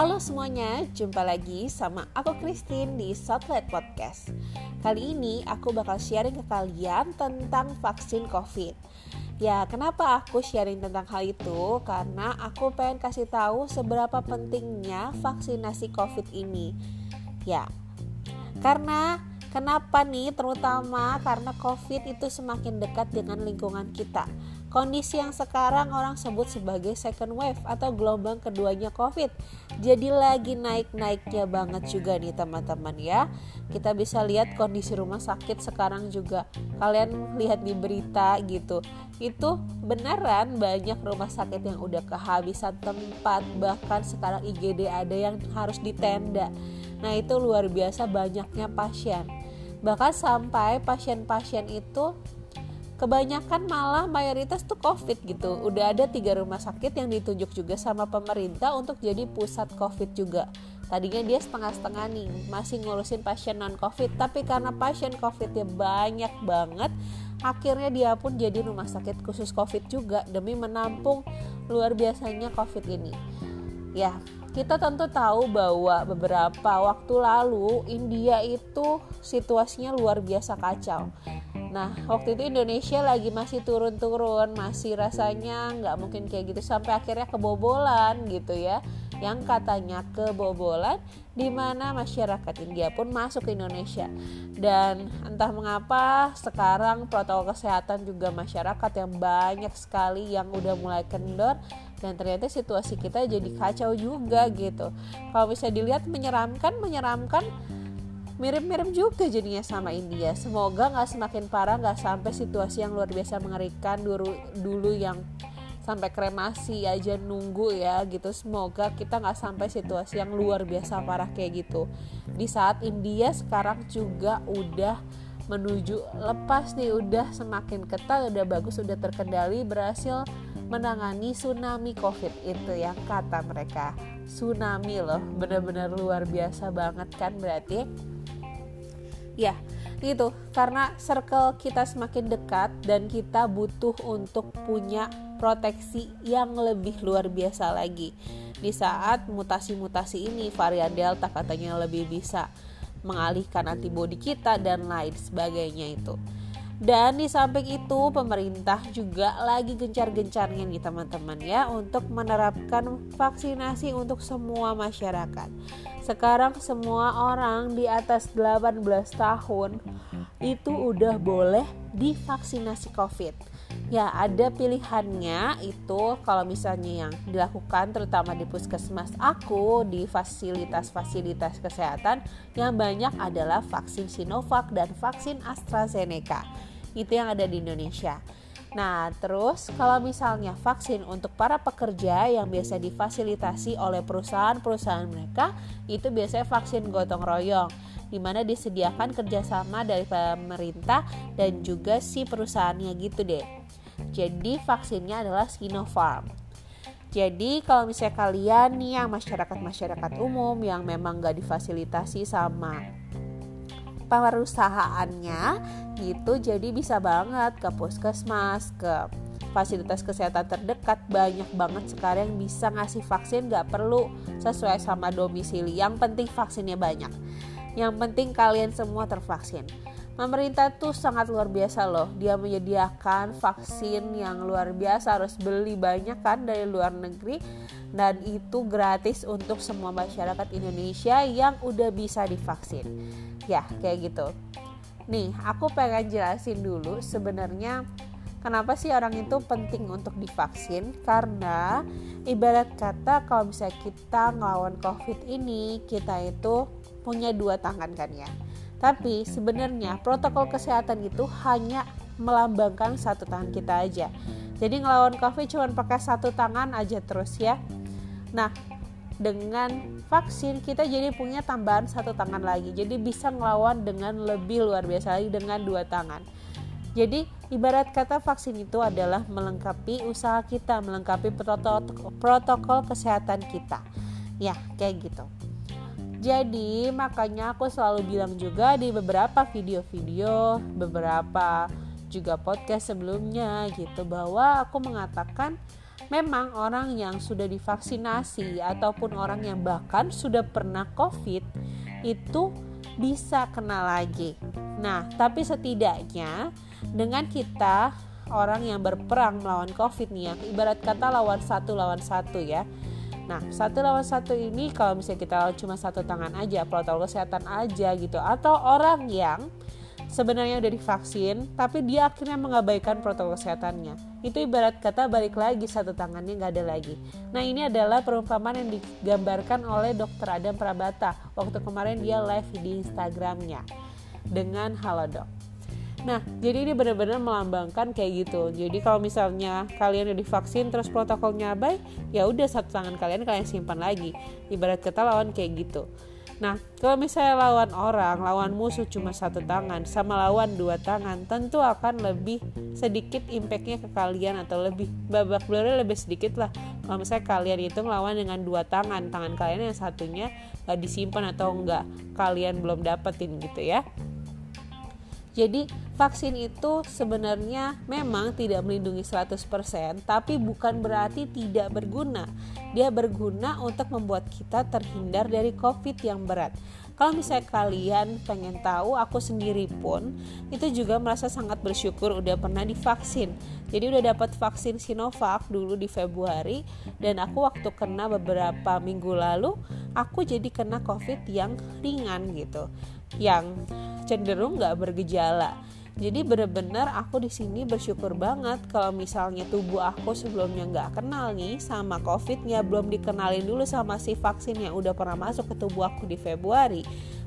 Halo semuanya, jumpa lagi sama aku Christine di Spotlight Podcast. Kali ini aku bakal sharing ke kalian tentang vaksin COVID. Ya, kenapa aku sharing tentang hal itu? Karena aku pengen kasih tahu seberapa pentingnya vaksinasi COVID ini. Ya, karena kenapa nih? Terutama karena COVID itu semakin dekat dengan lingkungan kita Kondisi yang sekarang orang sebut sebagai second wave atau gelombang keduanya COVID. Jadi lagi naik-naiknya banget juga nih teman-teman ya. Kita bisa lihat kondisi rumah sakit sekarang juga. Kalian lihat di berita gitu. Itu beneran banyak rumah sakit yang udah kehabisan tempat. Bahkan sekarang IGD ada yang harus ditenda. Nah itu luar biasa banyaknya pasien. Bahkan sampai pasien-pasien itu kebanyakan malah mayoritas tuh covid gitu. Udah ada tiga rumah sakit yang ditunjuk juga sama pemerintah untuk jadi pusat covid juga. Tadinya dia setengah-setengah nih masih ngurusin pasien non covid tapi karena pasien covidnya banyak banget akhirnya dia pun jadi rumah sakit khusus covid juga demi menampung luar biasanya covid ini. Ya kita tentu tahu bahwa beberapa waktu lalu India itu situasinya luar biasa kacau Nah waktu itu Indonesia lagi masih turun-turun Masih rasanya nggak mungkin kayak gitu Sampai akhirnya kebobolan gitu ya. Yang katanya kebobolan Di mana masyarakat India pun masuk ke Indonesia. Dan entah mengapa sekarang protokol kesehatan juga masyarakat yang banyak sekali Yang udah mulai kendor dan ternyata situasi kita jadi kacau juga gitu. Kalau bisa dilihat menyeramkan menyeramkan mirip-mirip juga jadinya sama India. Semoga nggak semakin parah, nggak sampai situasi yang luar biasa mengerikan dulu dulu yang sampai kremasi aja nunggu ya gitu. Semoga kita nggak sampai situasi yang luar biasa parah kayak gitu. Di saat India sekarang juga udah menuju lepas nih udah semakin ketat udah bagus udah terkendali berhasil menangani tsunami covid itu yang kata mereka tsunami loh bener-bener luar biasa banget kan berarti ya gitu. Karena circle kita semakin dekat dan kita butuh untuk punya proteksi yang lebih luar biasa lagi. Di saat mutasi-mutasi ini varian delta katanya lebih bisa mengalihkan antibodi kita dan lain sebagainya itu. Dan di samping itu pemerintah juga lagi gencar-gencarnya nih teman-teman ya untuk menerapkan vaksinasi untuk semua masyarakat. Sekarang semua orang di atas 18 tahun itu udah boleh divaksinasi COVID. Ya, ada pilihannya itu kalau misalnya yang dilakukan terutama di puskesmas aku di fasilitas-fasilitas kesehatan yang banyak adalah vaksin Sinovac dan vaksin AstraZeneca itu yang ada di Indonesia. Nah, terus kalau misalnya vaksin untuk para pekerja yang biasa difasilitasi oleh perusahaan-perusahaan mereka, itu biasanya vaksin gotong royong, di mana disediakan kerjasama dari pemerintah dan juga si perusahaannya gitu deh. Jadi vaksinnya adalah Sinopharm. Jadi kalau misalnya kalian nih yang masyarakat-masyarakat umum yang memang gak difasilitasi sama perusahaannya gitu. Jadi bisa banget ke puskesmas ke fasilitas kesehatan terdekat. Banyak banget sekarang yang bisa ngasih vaksin gak perlu sesuai sama domisili. Yang penting vaksinnya banyak. Yang penting kalian semua tervaksin pemerintah tuh sangat luar biasa loh. Dia menyediakan vaksin yang luar biasa. Harus beli banyak kan dari luar negeri. Dan itu gratis untuk semua masyarakat Indonesia yang udah bisa divaksin. Ya kayak gitu. Nih aku pengen jelasin dulu sebenarnya kenapa sih orang itu penting untuk divaksin. Karena ibarat kata kalau misalnya kita ngelawan covid ini kita itu punya dua tangan kan ya tapi sebenarnya protokol kesehatan itu hanya melambangkan satu tangan kita aja. Jadi ngelawan covid cuma pakai satu tangan aja terus ya. Nah dengan vaksin kita jadi punya tambahan satu tangan lagi. Jadi bisa ngelawan dengan lebih luar biasa lagi dengan dua tangan. Jadi ibarat kata vaksin itu adalah melengkapi usaha kita melengkapi protokol, protokol kesehatan kita. Ya kayak gitu jadi makanya aku selalu bilang juga di beberapa video-video beberapa juga podcast sebelumnya gitu bahwa aku mengatakan memang orang yang sudah divaksinasi ataupun orang yang bahkan sudah pernah COVID itu bisa kena lagi. Nah, tapi setidaknya dengan kita orang yang berperang melawan COVID nih ya, ibarat kata lawan satu lawan satu ya. Nah, satu lawan satu ini kalau misalnya kita cuma satu tangan aja, protokol kesehatan aja gitu, atau orang yang sebenarnya udah divaksin tapi dia akhirnya mengabaikan protokol kesehatannya. Itu ibarat kata balik lagi satu tangannya nggak ada lagi. Nah ini adalah perumpamaan yang digambarkan oleh dokter Adam Prabata waktu kemarin dia live di Instagramnya dengan Halodoc Nah, jadi ini benar-benar melambangkan kayak gitu. Jadi kalau misalnya kalian udah divaksin terus protokolnya abai, ya udah satu tangan kalian kalian simpan lagi. Ibarat kata lawan kayak gitu. Nah, kalau misalnya lawan orang, lawan musuh cuma satu tangan, sama lawan dua tangan, tentu akan lebih sedikit impactnya ke kalian atau lebih babak belurnya lebih sedikit lah. Kalau misalnya kalian itu melawan dengan dua tangan, tangan kalian yang satunya gak disimpan atau enggak, kalian belum dapetin gitu ya. Jadi vaksin itu sebenarnya memang tidak melindungi 100% tapi bukan berarti tidak berguna. Dia berguna untuk membuat kita terhindar dari COVID yang berat. Kalau misalnya kalian pengen tahu, aku sendiri pun itu juga merasa sangat bersyukur udah pernah divaksin. Jadi udah dapat vaksin Sinovac dulu di Februari dan aku waktu kena beberapa minggu lalu, aku jadi kena COVID yang ringan gitu yang cenderung nggak bergejala. Jadi bener-bener aku di sini bersyukur banget kalau misalnya tubuh aku sebelumnya nggak kenal nih sama COVID-nya, belum dikenalin dulu sama si vaksin yang udah pernah masuk ke tubuh aku di Februari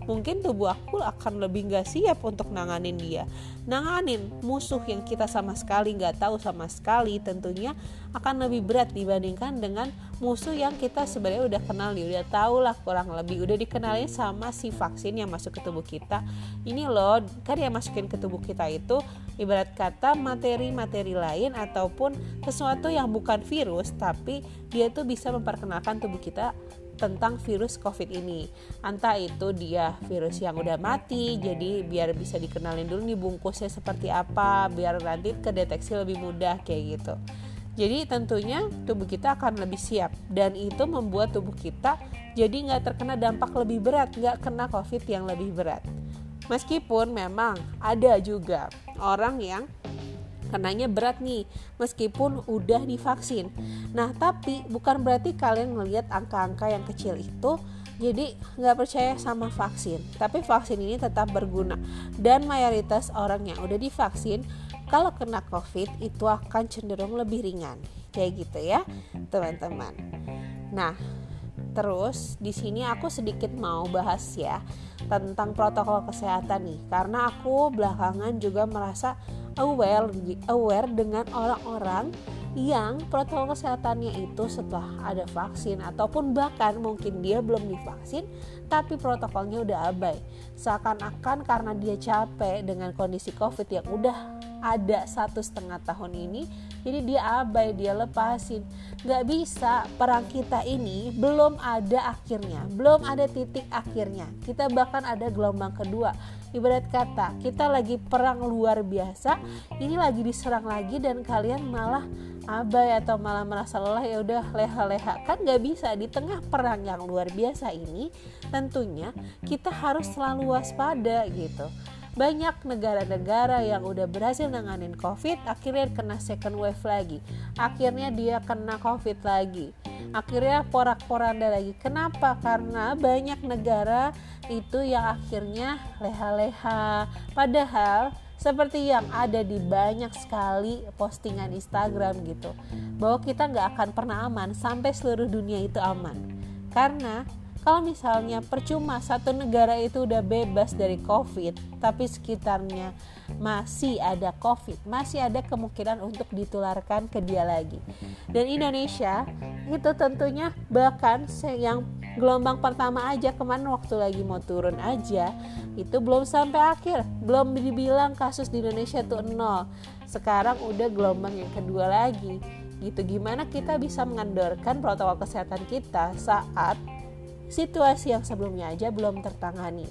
mungkin tubuh aku akan lebih gak siap untuk nanganin dia. Nanganin musuh yang kita sama sekali gak tahu sama sekali tentunya akan lebih berat dibandingkan dengan musuh yang kita sebenarnya udah kenal nih udah tahu lah kurang lebih udah dikenalin sama si vaksin yang masuk ke tubuh kita. Ini loh kan yang masukin ke tubuh kita itu ibarat kata materi-materi lain ataupun sesuatu yang bukan virus tapi dia tuh bisa memperkenalkan tubuh kita tentang virus COVID ini. Entah itu dia virus yang udah mati, jadi biar bisa dikenalin dulu nih bungkusnya seperti apa, biar nanti kedeteksi lebih mudah kayak gitu. Jadi tentunya tubuh kita akan lebih siap dan itu membuat tubuh kita jadi nggak terkena dampak lebih berat, nggak kena COVID yang lebih berat. Meskipun memang ada juga orang yang kenanya berat nih meskipun udah divaksin. Nah tapi bukan berarti kalian melihat angka-angka yang kecil itu jadi nggak percaya sama vaksin. Tapi vaksin ini tetap berguna dan mayoritas orang yang udah divaksin kalau kena COVID itu akan cenderung lebih ringan kayak gitu ya teman-teman. Nah Terus di sini aku sedikit mau bahas ya tentang protokol kesehatan nih karena aku belakangan juga merasa aware aware dengan orang-orang yang protokol kesehatannya itu setelah ada vaksin ataupun bahkan mungkin dia belum divaksin tapi protokolnya udah abai. Seakan-akan karena dia capek dengan kondisi covid yang udah ada satu setengah tahun ini jadi dia abai dia lepasin. Nggak bisa perang kita ini belum ada akhirnya belum ada titik akhirnya. Kita bahkan ada gelombang kedua ibarat kata kita lagi perang luar biasa ini lagi diserang lagi dan kalian malah abai atau malah merasa lelah ya udah leha-leha. Kan nggak bisa di tengah perang yang luar biasa ini tentunya kita harus selalu waspada gitu banyak negara-negara yang udah berhasil nanganin covid akhirnya kena second wave lagi. Akhirnya dia kena covid lagi. Akhirnya porak-poranda lagi. Kenapa? Karena banyak negara itu yang akhirnya leha-leha. Padahal seperti yang ada di banyak sekali postingan Instagram gitu bahwa kita nggak akan pernah aman sampai seluruh dunia itu aman. Karena kalau misalnya percuma satu negara itu udah bebas dari covid tapi sekitarnya masih ada covid masih ada kemungkinan untuk ditularkan ke dia lagi. Dan Indonesia itu tentunya bahkan yang gelombang pertama aja kemarin waktu lagi mau turun aja itu belum sampai akhir. Belum dibilang kasus di Indonesia tuh nol. Sekarang udah gelombang yang kedua lagi. Gitu gimana kita bisa mengendorkan protokol kesehatan kita saat situasi yang sebelumnya aja belum tertangani.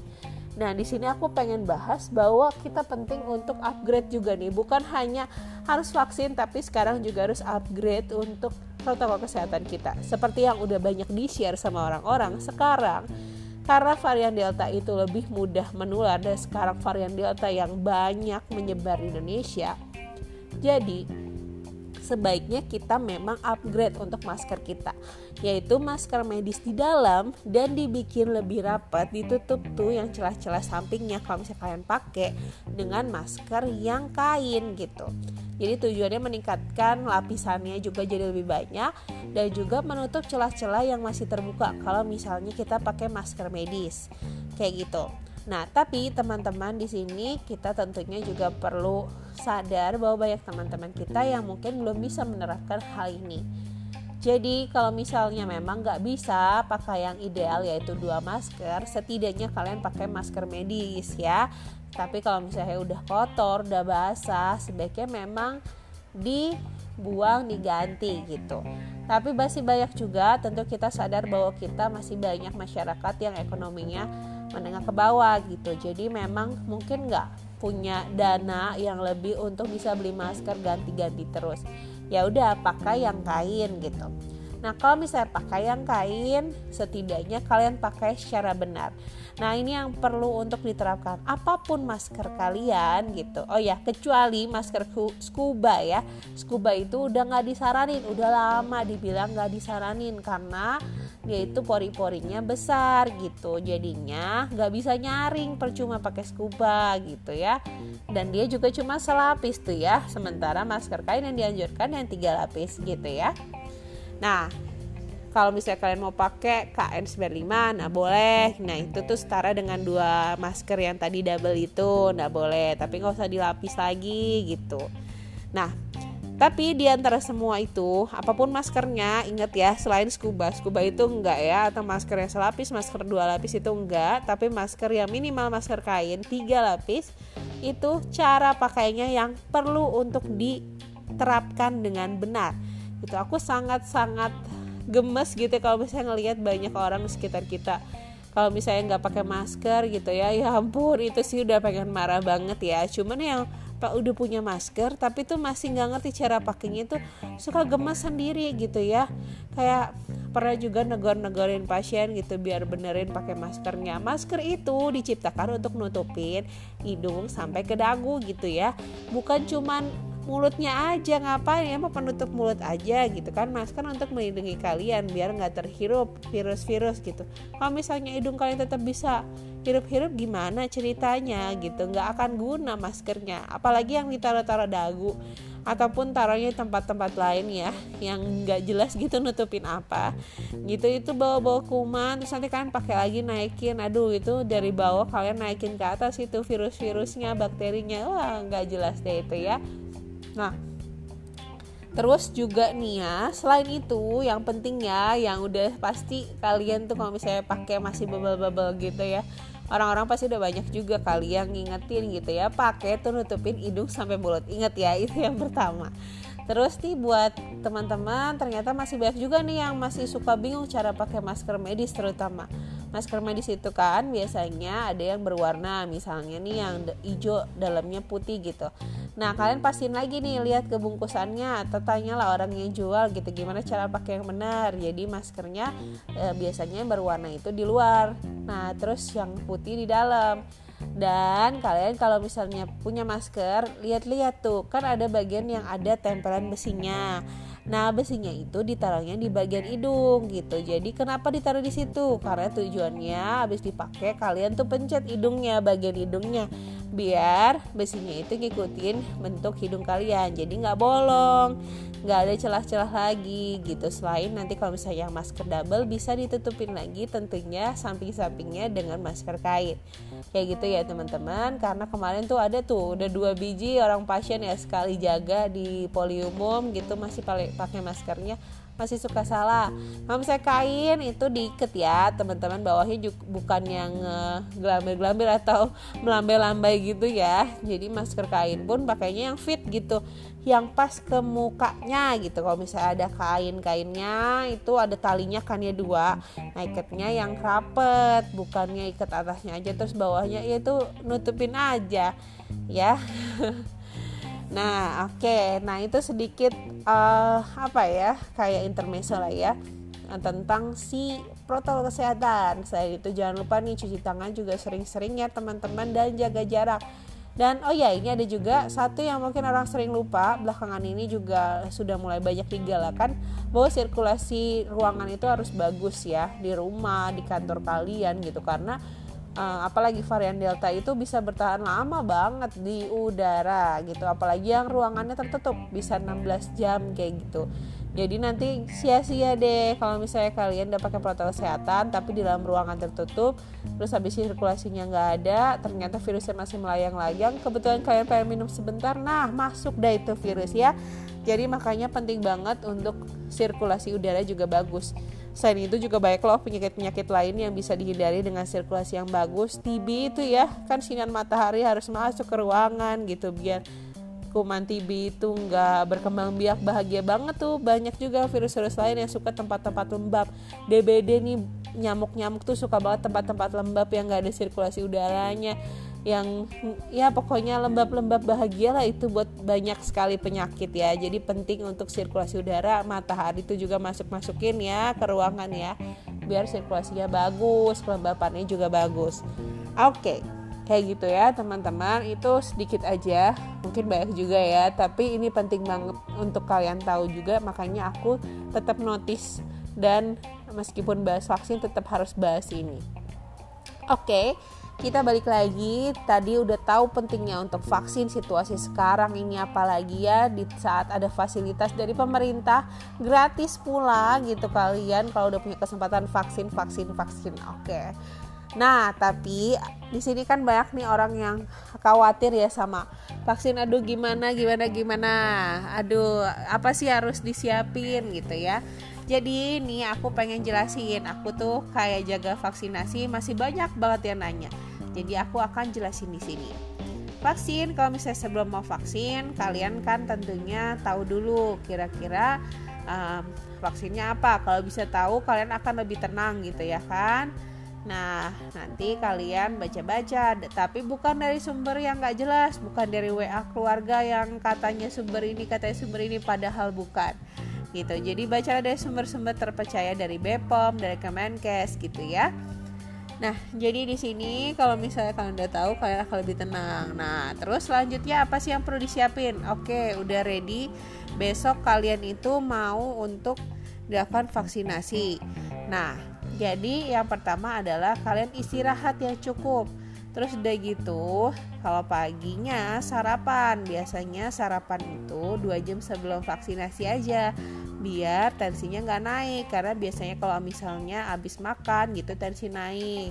Nah, di sini aku pengen bahas bahwa kita penting untuk upgrade juga nih, bukan hanya harus vaksin tapi sekarang juga harus upgrade untuk protokol kesehatan kita. Seperti yang udah banyak di-share sama orang-orang, sekarang karena varian Delta itu lebih mudah menular dan sekarang varian Delta yang banyak menyebar di Indonesia. Jadi, sebaiknya kita memang upgrade untuk masker kita yaitu masker medis di dalam dan dibikin lebih rapat ditutup tuh yang celah-celah sampingnya kalau misalnya kalian pakai dengan masker yang kain gitu. Jadi tujuannya meningkatkan lapisannya juga jadi lebih banyak dan juga menutup celah-celah yang masih terbuka kalau misalnya kita pakai masker medis. Kayak gitu Nah, tapi teman-teman di sini kita tentunya juga perlu sadar bahwa banyak teman-teman kita yang mungkin belum bisa menerapkan hal ini. Jadi kalau misalnya memang nggak bisa pakai yang ideal yaitu dua masker, setidaknya kalian pakai masker medis ya. Tapi kalau misalnya udah kotor, udah basah, sebaiknya memang dibuang, diganti gitu. Tapi masih banyak juga tentu kita sadar bahwa kita masih banyak masyarakat yang ekonominya menengah ke bawah gitu. Jadi memang mungkin nggak punya dana yang lebih untuk bisa beli masker ganti-ganti terus. Ya udah pakai yang kain gitu. Nah, kalau misalnya pakai yang kain, setidaknya kalian pakai secara benar. Nah, ini yang perlu untuk diterapkan. Apa pun masker kalian gitu. Oh ya, kecuali masker scuba ya. Scuba itu udah nggak disaranin, udah lama dibilang nggak disaranin karena dia itu pori-porinya besar gitu. Jadinya nggak bisa nyaring percuma pakai scuba gitu ya. Dan dia juga cuma selapis tuh ya. Sementara masker kain yang dianjurkan yang tiga lapis gitu ya. Nah, kalau misalnya kalian mau pakai KN95, nah boleh. Nah itu tuh setara dengan dua masker yang tadi double itu, nah boleh. Tapi nggak usah dilapis lagi gitu. Nah, tapi di antara semua itu, apa pun maskernya, ingat ya, selain scuba, scuba itu enggak ya, atau masker yang selapis, masker dua lapis itu enggak, tapi masker yang minimal masker kain tiga lapis itu cara pakainya yang perlu untuk diterapkan dengan benar gitu aku sangat sangat gemes gitu kalau misalnya ngelihat banyak orang di sekitar kita. Kalau misalnya nggak pakai masker gitu ya ya ampun itu sih udah pengen marah banget ya. Cuman yang pak udah punya masker tapi tuh masih nggak ngerti cara pakainya itu suka gemes sendiri gitu ya. Kayak pernah juga negor-negorin pasien gitu biar benerin pakai maskernya. Masker itu diciptakan untuk nutupin hidung sampai ke dagu gitu ya. Bukan cuman mulutnya aja ngapain? Ya mau penutup mulut aja gitu kan masker untuk melindungi kalian biar nggak terhirup virus-virus gitu. Kalau misalnya hidung kalian tetap bisa hirup-hirup gimana ceritanya gitu? Nggak akan guna maskernya apalagi yang ditaruh-taruh dagu ataupun taruhnya tempat-tempat lain ya yang nggak jelas gitu nutupin apa. Gitu itu bawa-bawa kuman terus nanti kalian pakai lagi naikin. Aduh itu dari bawah kalian naikin ke atas itu virus-virusnya bakterinya. Wah nggak jelas deh itu ya Nah, Terus juga nih ya, selain itu yang penting ya, yang udah pasti kalian tuh kalau misalnya pakai masih bubble-bubble gitu ya, orang-orang pasti udah banyak juga kali yang ngingetin gitu ya, pakai tuh nutupin hidung sampai mulut. Ingat ya, itu yang pertama. Terus nih buat teman-teman ternyata masih banyak juga nih yang masih suka bingung cara pakai masker medis terutama masker medis itu kan biasanya ada yang berwarna misalnya nih yang hijau dalamnya putih gitu nah kalian pastiin lagi nih lihat ke bungkusannya atau tanyalah orang yang jual gitu. Gimana cara pakai yang benar. Jadi maskernya e, biasanya berwarna itu di luar. Nah terus yang putih di dalam. Dan kalian kalau misalnya punya masker lihat-lihat tuh. Kan ada bagian yang ada tempelan besinya Nah, besinya itu ditaruhnya di bagian hidung gitu. Jadi kenapa ditaruh di situ? Karena tujuannya habis dipakai kalian tuh pencet hidungnya, bagian hidungnya. Biar besinya itu ngikutin bentuk hidung kalian. Jadi nggak bolong nggak ada celah-celah lagi gitu. Selain nanti kalau misalnya masker double bisa ditutupin lagi tentunya samping-sampingnya dengan masker kain. Kayak gitu ya teman-teman. Karena kemarin tuh ada tuh udah dua biji orang pasien ya sekali jaga di poliumum gitu masih pakai maskernya masih suka salah. Misalnya kain itu diikat ya teman-teman bawahnya juga bukan yang uh, gelambir-gelambir atau melambai-lambai gitu ya. Jadi masker kain pun pakainya yang fit gitu yang pas ke mukanya gitu. Kalau misalnya ada kain-kainnya itu ada talinya kan ya dua. Nah ikatnya yang rapet bukannya ikat atasnya aja terus bawahnya ya itu nutupin aja ya Nah, oke. Okay. Nah, itu sedikit uh, apa ya? Kayak intermezzo lah ya tentang si protokol kesehatan. Selain itu jangan lupa nih cuci tangan juga sering-sering ya teman-teman dan jaga jarak. Dan oh ya ini ada juga satu yang mungkin orang sering lupa belakangan ini juga sudah mulai banyak digalakan bahwa sirkulasi ruangan itu harus bagus ya di rumah di kantor kalian gitu karena uh, apalagi varian delta itu bisa bertahan lama banget di udara gitu. Apalagi yang ruangannya tertutup bisa 16 jam kayak gitu. Jadi nanti sia-sia deh kalau misalnya kalian udah pakai protokol kesehatan tapi di dalam ruangan tertutup terus habis sirkulasinya nggak ada ternyata virusnya masih melayang-layang kebetulan kalian pengen minum sebentar nah masuk dah itu virus ya. Jadi makanya penting banget untuk sirkulasi udara juga bagus Selain itu juga banyak loh penyakit-penyakit lain yang bisa dihindari dengan sirkulasi yang bagus. TB itu ya, kan sinar matahari harus masuk ke ruangan gitu biar kuman TB itu nggak berkembang biak bahagia banget tuh. Banyak juga virus-virus lain yang suka tempat-tempat lembab. DBD nih nyamuk-nyamuk tuh suka banget tempat-tempat lembab yang nggak ada sirkulasi udaranya yang ya pokoknya lembab-lembab bahagia lah itu buat banyak sekali penyakit ya. Jadi penting untuk sirkulasi udara matahari itu juga masuk-masukin ya ke ruangan ya biar sirkulasinya bagus kelembapannya juga bagus. Oke okay kayak gitu ya teman-teman. Itu sedikit aja mungkin banyak juga ya. Tapi ini penting banget untuk kalian tahu juga makanya aku tetap notice dan meskipun bahas vaksin tetap harus bahas ini. Oke kita balik lagi tadi udah tahu pentingnya untuk vaksin situasi sekarang ini apalagi ya di saat ada fasilitas dari pemerintah gratis pula gitu kalian kalau udah punya kesempatan vaksin vaksin vaksin oke Nah, tapi di sini kan banyak nih orang yang khawatir ya sama vaksin. Aduh, gimana, gimana, gimana. Aduh, apa sih harus disiapin gitu ya. Jadi ini aku pengen jelasin. Aku tuh kayak jaga vaksinasi masih banyak banget yang nanya. Jadi aku akan jelasin di sini. Vaksin, kalau misalnya sebelum mau vaksin, kalian kan tentunya tahu dulu kira-kira um, vaksinnya apa. Kalau bisa tahu, kalian akan lebih tenang gitu ya kan Nah, nanti kalian baca-baca, tapi bukan dari sumber yang gak jelas, bukan dari WA keluarga yang katanya sumber ini, katanya sumber ini, padahal bukan. Gitu. Jadi baca dari sumber-sumber terpercaya dari BPOM, dari Kemenkes gitu ya. Nah, jadi di sini kalau misalnya kalian udah tahu, kalian akan lebih tenang. Nah, terus selanjutnya apa sih yang perlu disiapin? Oke, udah ready. Besok kalian itu mau untuk dilakukan vaksinasi. Nah, jadi yang pertama adalah kalian istirahat yang cukup. Terus udah gitu, kalau paginya sarapan. Biasanya sarapan itu 2 jam sebelum vaksinasi aja biar tensinya nggak naik karena biasanya kalau misalnya habis makan gitu tensi naik.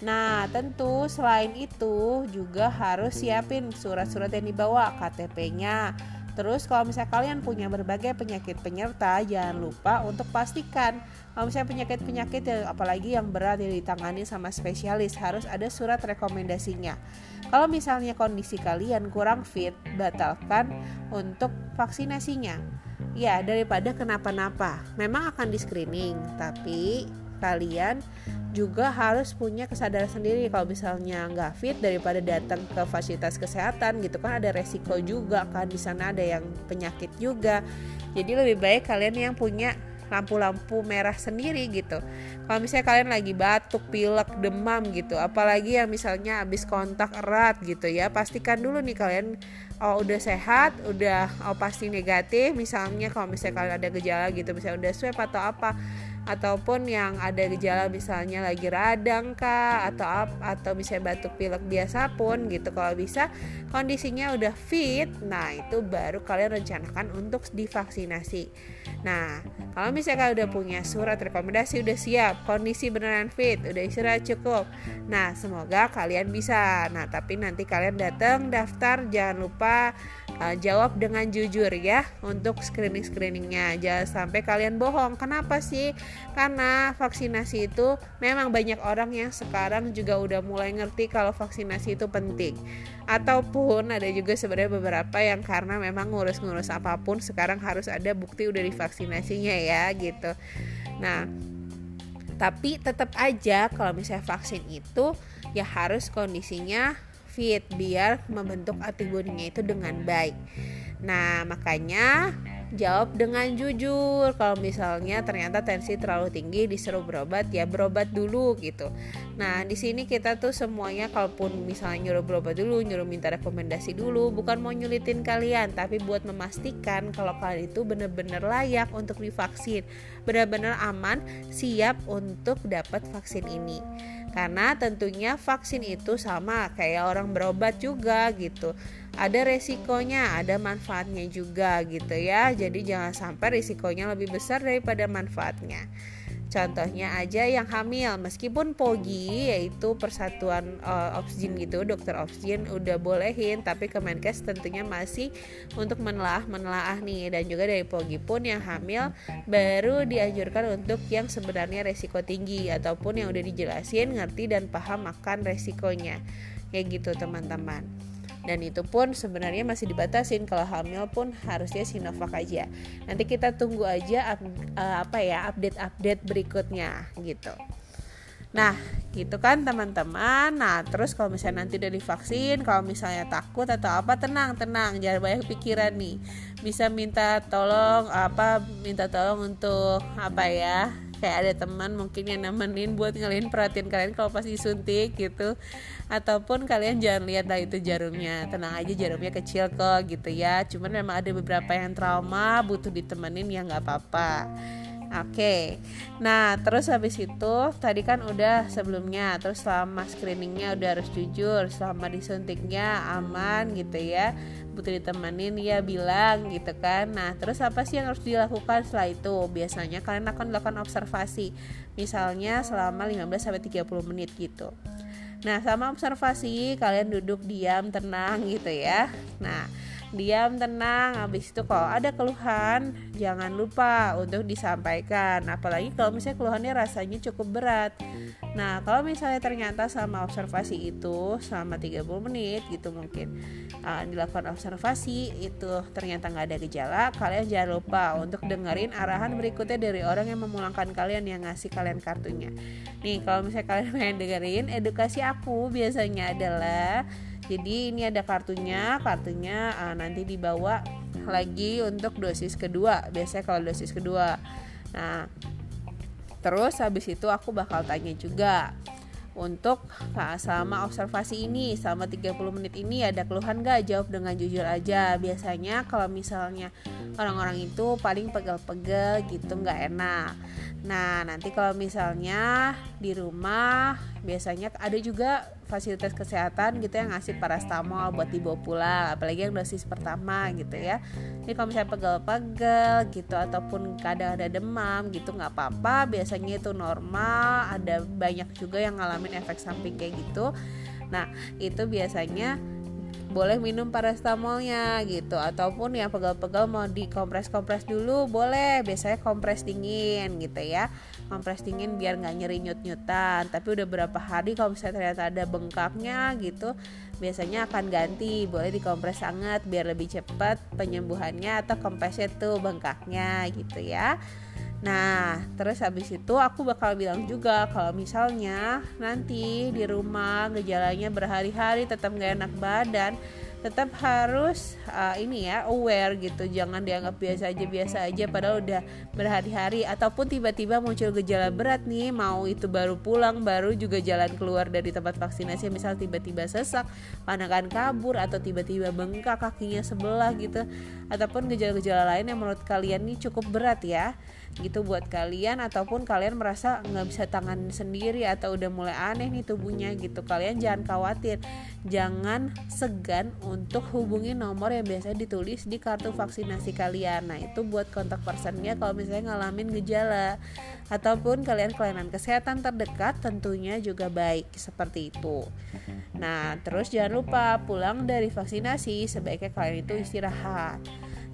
Nah, tentu selain itu juga harus siapin surat-surat yang dibawa, KTP-nya, Terus kalau misalnya kalian punya berbagai penyakit penyerta, jangan lupa untuk pastikan kalau misalnya penyakit-penyakit yang apalagi yang berat yang ditangani sama spesialis harus ada surat rekomendasinya. Kalau misalnya kondisi kalian kurang fit, batalkan untuk vaksinasinya. Ya, daripada kenapa-napa. Memang akan di screening, tapi kalian juga harus punya kesadaran sendiri kalau misalnya nggak fit daripada datang ke fasilitas kesehatan gitu kan ada resiko juga kan di sana ada yang penyakit juga jadi lebih baik kalian yang punya lampu-lampu merah sendiri gitu. Kalau misalnya kalian lagi batuk pilek demam gitu apalagi yang misalnya habis kontak erat gitu ya pastikan dulu nih kalian oh udah sehat udah oh pasti negatif. Misalnya kalau misalnya kalian ada gejala gitu misalnya udah swab atau apa ataupun yang ada gejala misalnya lagi radang kah atau atau misalnya batuk pilek biasa pun gitu. Kalau bisa kondisinya udah fit nah itu baru kalian rencanakan untuk divaksinasi. Nah kalau misalnya kalian udah punya surat rekomendasi udah siap kondisi beneran fit udah istirahat cukup nah semoga kalian bisa. Nah tapi nanti kalian datang daftar jangan lupa uh, jawab dengan jujur ya untuk screening screeningnya jangan sampai kalian bohong. Kenapa sih? Karena vaksinasi itu memang banyak orang yang sekarang juga udah mulai ngerti kalau vaksinasi itu penting. Ataupun ada juga sebenarnya beberapa yang karena memang ngurus-ngurus apa pun sekarang harus ada bukti udah divaksinasinya ya gitu. Nah tapi tetap aja kalau misalnya vaksin itu ya harus kondisinya fit biar membentuk antibodinya itu dengan baik. Nah, makanya jawab dengan jujur. Kalau misalnya ternyata tensi terlalu tinggi disuruh berobat ya berobat dulu gitu. Nah di sini kita tuh semuanya kalaupun misalnya nyuruh berobat dulu nyuruh minta rekomendasi dulu bukan mau nyulitin kalian tapi buat memastikan kalau kalian itu benar-benar layak untuk divaksin. Benar-benar aman siap untuk dapat vaksin ini karena tentunya vaksin itu sama kayak orang berobat juga gitu. Ada resikonya ada manfaatnya juga gitu ya. Jadi jangan sampai risikonya lebih besar daripada manfaatnya Contohnya aja yang hamil, meskipun POGI yaitu Persatuan uh, Oksigen gitu, dokter oksigen udah bolehin, tapi Kemenkes tentunya masih untuk menelaah menelaah nih. Dan juga dari POGI pun yang hamil baru dianjurkan untuk yang sebenarnya resiko tinggi ataupun yang udah dijelasin, ngerti dan paham akan resikonya. Kayak gitu teman-teman dan itu pun sebenarnya masih dibatasin kalau hamil pun harusnya Sinovac aja nanti kita tunggu aja up, uh, apa ya update-update berikutnya gitu Nah, gitu kan teman-teman. Nah, terus kalau misalnya nanti udah divaksin, kalau misalnya takut atau apa, tenang, tenang, jangan banyak pikiran nih. Bisa minta tolong apa, minta tolong untuk apa ya? Kayak ada teman mungkin yang nemenin buat ngalihin perhatian kalian kalau pas disuntik gitu. Ataupun kalian jangan lihat lah itu jarumnya. Tenang aja jarumnya kecil kok gitu ya. Cuman memang ada beberapa yang trauma butuh ditemenin ya nggak apa-apa Oke, nah terus habis itu tadi kan udah sebelumnya, terus selama screeningnya udah harus jujur, selama disuntiknya aman gitu ya, butuh ditemenin ya bilang gitu kan. Nah terus apa sih yang harus dilakukan setelah itu? Biasanya kalian akan melakukan observasi, misalnya selama 15 sampai 30 menit gitu. Nah sama observasi kalian duduk diam tenang gitu ya. Nah diam tenang. Habis itu kalau ada keluhan jangan lupa untuk disampaikan. Apalagi kalau misalnya keluhannya rasanya cukup berat. Nah kalau misalnya ternyata sama observasi itu selama 30 menit gitu mungkin uh, dilakukan observasi itu ternyata nggak ada gejala kalian jangan lupa untuk dengerin arahan berikutnya dari orang yang memulangkan kalian yang ngasih kalian kartunya. Nih kalau misalnya kalian pengen dengerin edukasi aku biasanya adalah jadi ini ada kartunya. Kartunya uh, nanti dibawa lagi untuk dosis kedua. Biasanya kalau dosis kedua. Nah terus habis itu aku bakal tanya juga untuk nah, selama observasi ini selama 30 menit ini ada keluhan gak jawab dengan jujur aja. Biasanya kalau misalnya orang-orang itu paling pegel-pegel gitu nggak enak. Nah, nanti kalau misalnya di rumah biasanya ada juga fasilitas kesehatan gitu yang ngasih parastamol buat dibawa pulang, apalagi yang dosis pertama gitu ya. Ini kalau misalnya pegel-pegel gitu ataupun kadang ada demam gitu nggak apa-apa, biasanya itu normal. Ada banyak juga yang ngalamin efek samping kayak gitu. Nah, itu biasanya boleh minum parastamolnya gitu. Ataupun yang pegal-pegal mau dikompres-kompres dulu boleh. Biasanya kompres dingin gitu ya. Kompres dingin biar nggak nyeri nyut-nyutan. Tapi udah berapa hari kalau misalnya ternyata ada bengkaknya gitu biasanya akan ganti. Boleh dikompres hangat biar lebih cepat penyembuhannya atau kompresnya tuh bengkaknya gitu ya Nah, terus habis itu aku bakal bilang juga kalau misalnya nanti di rumah gejalanya berhari-hari tetap gak enak badan, tetap harus uh, ini ya aware gitu. Jangan dianggap biasa aja biasa aja padahal udah berhari-hari. Ataupun tiba-tiba muncul gejala berat nih mau itu baru pulang baru juga jalan keluar dari tempat vaksinasi. Misal tiba-tiba sesak pandangan kabur atau tiba-tiba bengkak kakinya sebelah gitu. Ataupun gejala-gejala lain yang menurut kalian nih cukup berat ya gitu buat kalian ataupun kalian merasa nggak bisa tangan sendiri atau udah mulai aneh nih tubuhnya gitu. Kalian jangan khawatir jangan segan untuk hubungi nomor yang biasa ditulis di kartu vaksinasi kalian. Nah itu buat kontak personnya kalau misalnya ngalamin gejala ataupun kalian kelainan kesehatan terdekat tentunya juga baik. Seperti itu. Nah terus jangan lupa pulang dari vaksinasi sebaiknya kalian itu istirahat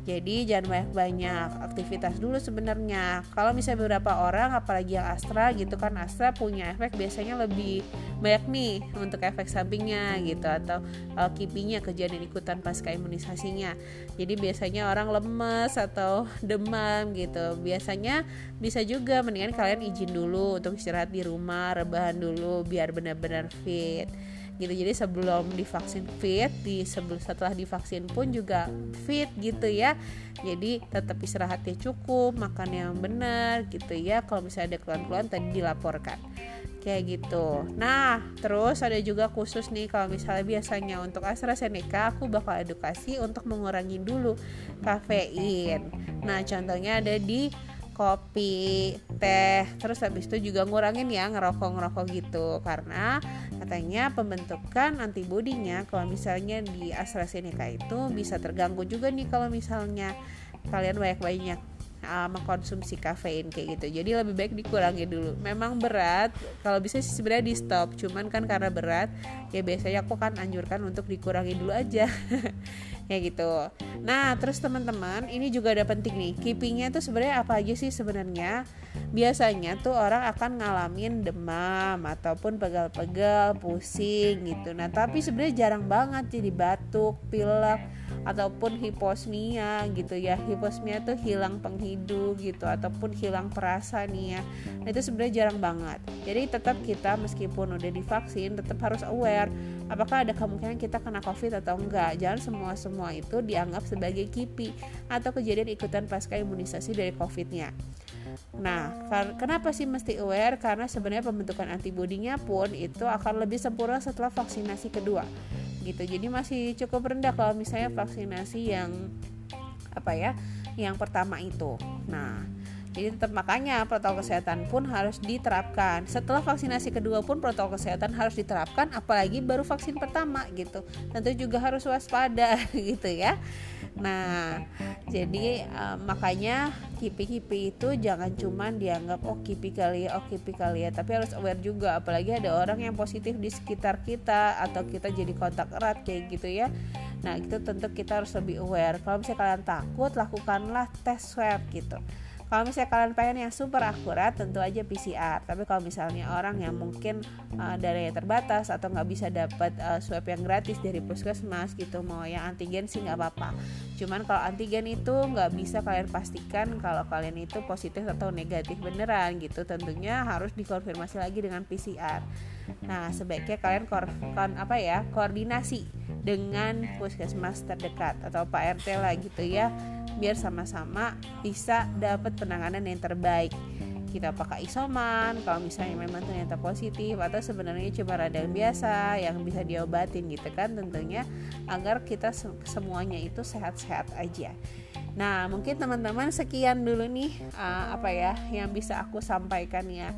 jadi jangan banyak-banyak aktivitas dulu sebenarnya. Kalau misalnya beberapa orang apalagi yang Astra gitu kan Astra punya efek biasanya lebih banyak nih untuk efek sampingnya gitu atau uh, kipinya kejadian ikutan pasca imunisasinya. Jadi biasanya orang lemes atau demam gitu. Biasanya bisa juga mendingan kalian izin dulu untuk istirahat di rumah, rebahan dulu biar benar-benar fit gitu. Jadi sebelum divaksin fit di sebelum setelah divaksin pun juga fit gitu ya. Jadi tetap istirahatnya cukup makan yang benar gitu ya. Kalau misalnya ada keluhan-keluhan tadi dilaporkan. Kayak gitu. Nah, terus ada juga khusus nih kalau misalnya biasanya untuk AstraZeneca aku bakal edukasi untuk mengurangi dulu kafein. Nah, contohnya ada di kopi, teh, terus habis itu juga ngurangin ya ngerokok-ngerokok gitu. Karena katanya pembentukan antibodinya kalau misalnya di AstraZeneca itu bisa terganggu juga nih kalau misalnya kalian banyak-banyak uh, mengkonsumsi kafein kayak gitu. Jadi lebih baik dikurangi dulu. Memang berat kalau bisa sih sebenarnya di stop. Cuman kan karena berat ya biasanya aku kan anjurkan untuk dikurangi dulu aja. Ya gitu. Nah terus teman-teman ini juga ada penting nih. Keepingnya tuh sebenarnya apa aja sih sebenarnya biasanya tuh orang akan ngalamin demam ataupun pegal-pegal pusing gitu. Nah tapi sebenarnya jarang banget jadi batuk pilek ataupun hiposmia gitu ya. Hiposmia tuh hilang penghidup gitu ataupun hilang perasa nih ya. Nah, itu sebenarnya jarang banget. Jadi tetap kita meskipun udah divaksin tetap harus aware apakah ada kemungkinan kita kena covid atau enggak. Jangan semua semua itu dianggap sebagai kipi atau kejadian ikutan pasca imunisasi dari covidnya Nah, kenapa sih mesti aware? Karena sebenarnya pembentukan antibodinya pun itu akan lebih sempurna setelah vaksinasi kedua gitu jadi masih cukup rendah kalau misalnya vaksinasi yang apa ya yang pertama itu nah jadi tetap makanya protokol kesehatan pun harus diterapkan. Setelah vaksinasi kedua pun protokol kesehatan harus diterapkan apalagi baru vaksin pertama gitu. Tentu juga harus waspada gitu ya. Nah, jadi uh, makanya kipi-kipi itu jangan cuma dianggap oh kipi kali ya, oh kipi kali ya, tapi harus aware juga apalagi ada orang yang positif di sekitar kita atau kita jadi kontak erat kayak gitu ya. Nah, itu tentu kita harus lebih aware. Kalau misalnya kalian takut, lakukanlah tes swab gitu kalau misalnya kalian pengen yang super akurat tentu aja PCR tapi kalau misalnya orang yang mungkin uh, darahnya terbatas atau nggak bisa dapat uh, swab yang gratis dari puskesmas gitu mau yang antigen sih nggak apa-apa. Cuman kalau antigen itu nggak bisa kalian pastikan kalau kalian itu positif atau negatif beneran gitu tentunya harus dikonfirmasi lagi dengan PCR nah sebaiknya kalian kor apa ya koordinasi dengan puskesmas terdekat atau Pak RT lah gitu ya biar sama-sama bisa dapat penanganan yang terbaik. Kita pakai isoman kalau misalnya memang ternyata positif atau sebenarnya cuma radang biasa yang bisa diobatin gitu kan tentunya agar kita semuanya itu sehat-sehat aja. Nah mungkin teman-teman sekian dulu nih uh, apa ya yang bisa aku sampaikan ya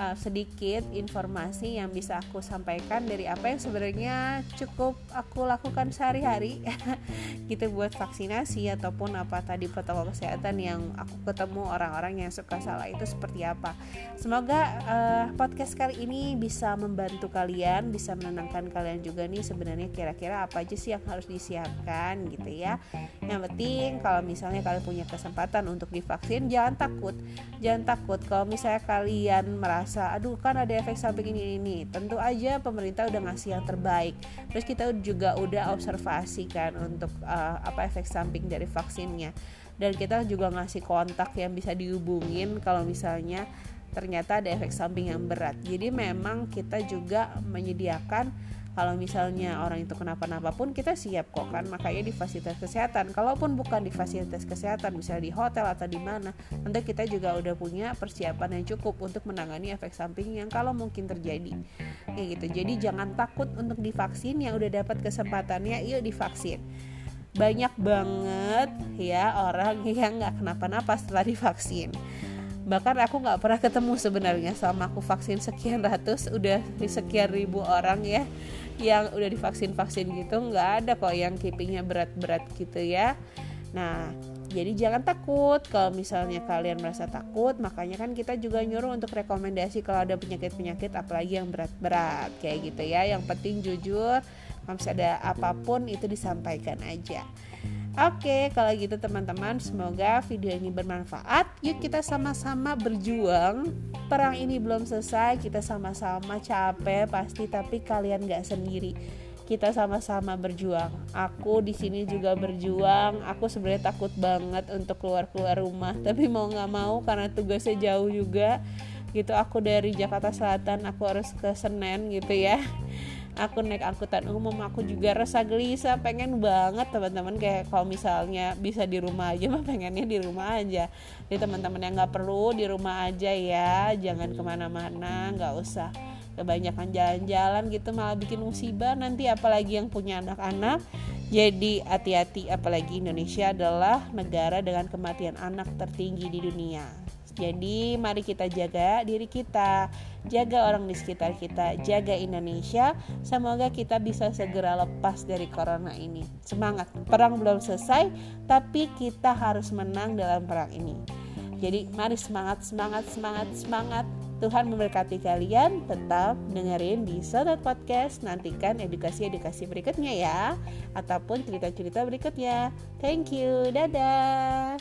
uh, sedikit informasi yang bisa aku sampaikan dari apa yang sebenarnya cukup aku lakukan sehari-hari gitu buat vaksinasi ataupun apa tadi protokol kesehatan yang aku ketemu orang-orang yang suka salah itu seperti apa. Semoga uh, podcast kali ini bisa membantu kalian, bisa menenangkan kalian juga nih sebenarnya kira-kira apa aja sih yang harus disiapkan gitu ya. Yang penting kalau misalnya kalian punya kesempatan untuk divaksin jangan takut. Jangan takut kalau misalnya kalian merasa merasa aduh kan ada efek samping ini ini tentu aja pemerintah udah ngasih yang terbaik. Terus kita juga udah observasi kan untuk uh, apa efek samping dari vaksinnya. Dan kita juga ngasih kontak yang bisa dihubungin kalau misalnya ternyata ada efek samping yang berat. Jadi memang kita juga menyediakan kalau misalnya orang itu kenapa-napa pun kita siap kok kan? Makanya di fasilitas kesehatan. Kalaupun bukan di fasilitas kesehatan misalnya di hotel atau di mana nanti kita juga udah punya persiapan yang cukup untuk menangani efek samping yang kalau mungkin terjadi. Kayak gitu. Jadi jangan takut untuk divaksin. Yang udah dapat kesempatannya yuk divaksin. Banyak banget ya orang yang nggak kenapa-napa setelah divaksin bahkan aku nggak pernah ketemu sebenarnya sama aku vaksin sekian ratus udah sekian ribu orang ya yang udah divaksin vaksin gitu nggak ada kok yang keepingnya berat-berat gitu ya. Nah jadi jangan takut kalau misalnya kalian merasa takut makanya kan kita juga nyuruh untuk rekomendasi kalau ada penyakit-penyakit apalagi yang berat-berat kayak gitu ya. Yang penting jujur kalau ada apa pun itu disampaikan aja Oke, kalau gitu teman-teman, semoga video ini bermanfaat. Yuk kita sama-sama berjuang. Perang ini belum selesai, kita sama-sama capek pasti, tapi kalian gak sendiri. Kita sama-sama berjuang. Aku di sini juga berjuang. Aku sebenarnya takut banget untuk keluar-keluar rumah, tapi mau nggak mau karena tugasnya jauh juga. Gitu aku dari Jakarta Selatan, aku harus ke Senen gitu ya aku naik angkutan umum aku juga rasa gelisah pengen banget teman-teman. Kayak kalau misalnya bisa di rumah aja mah pengennya di rumah aja. Jadi teman-teman yang nggak perlu di rumah aja ya. Jangan ke mana-mana nggak usah kebanyakan jalan-jalan gitu malah bikin musibah. Nanti apalagi yang punya anak-anak jadi hati-hati. Apalagi Indonesia adalah negara dengan kematian anak tertinggi di dunia jadi mari kita jaga diri kita, jaga orang di sekitar kita, jaga Indonesia. Semoga kita bisa segera lepas dari corona ini. Semangat, perang belum selesai, tapi kita harus menang dalam perang ini. Jadi mari semangat, semangat, semangat, semangat. Tuhan memberkati kalian. Tetap dengerin di Sodat Podcast. Nantikan edukasi-edukasi berikutnya ya. Ataupun cerita-cerita berikutnya. Thank you. Dadah.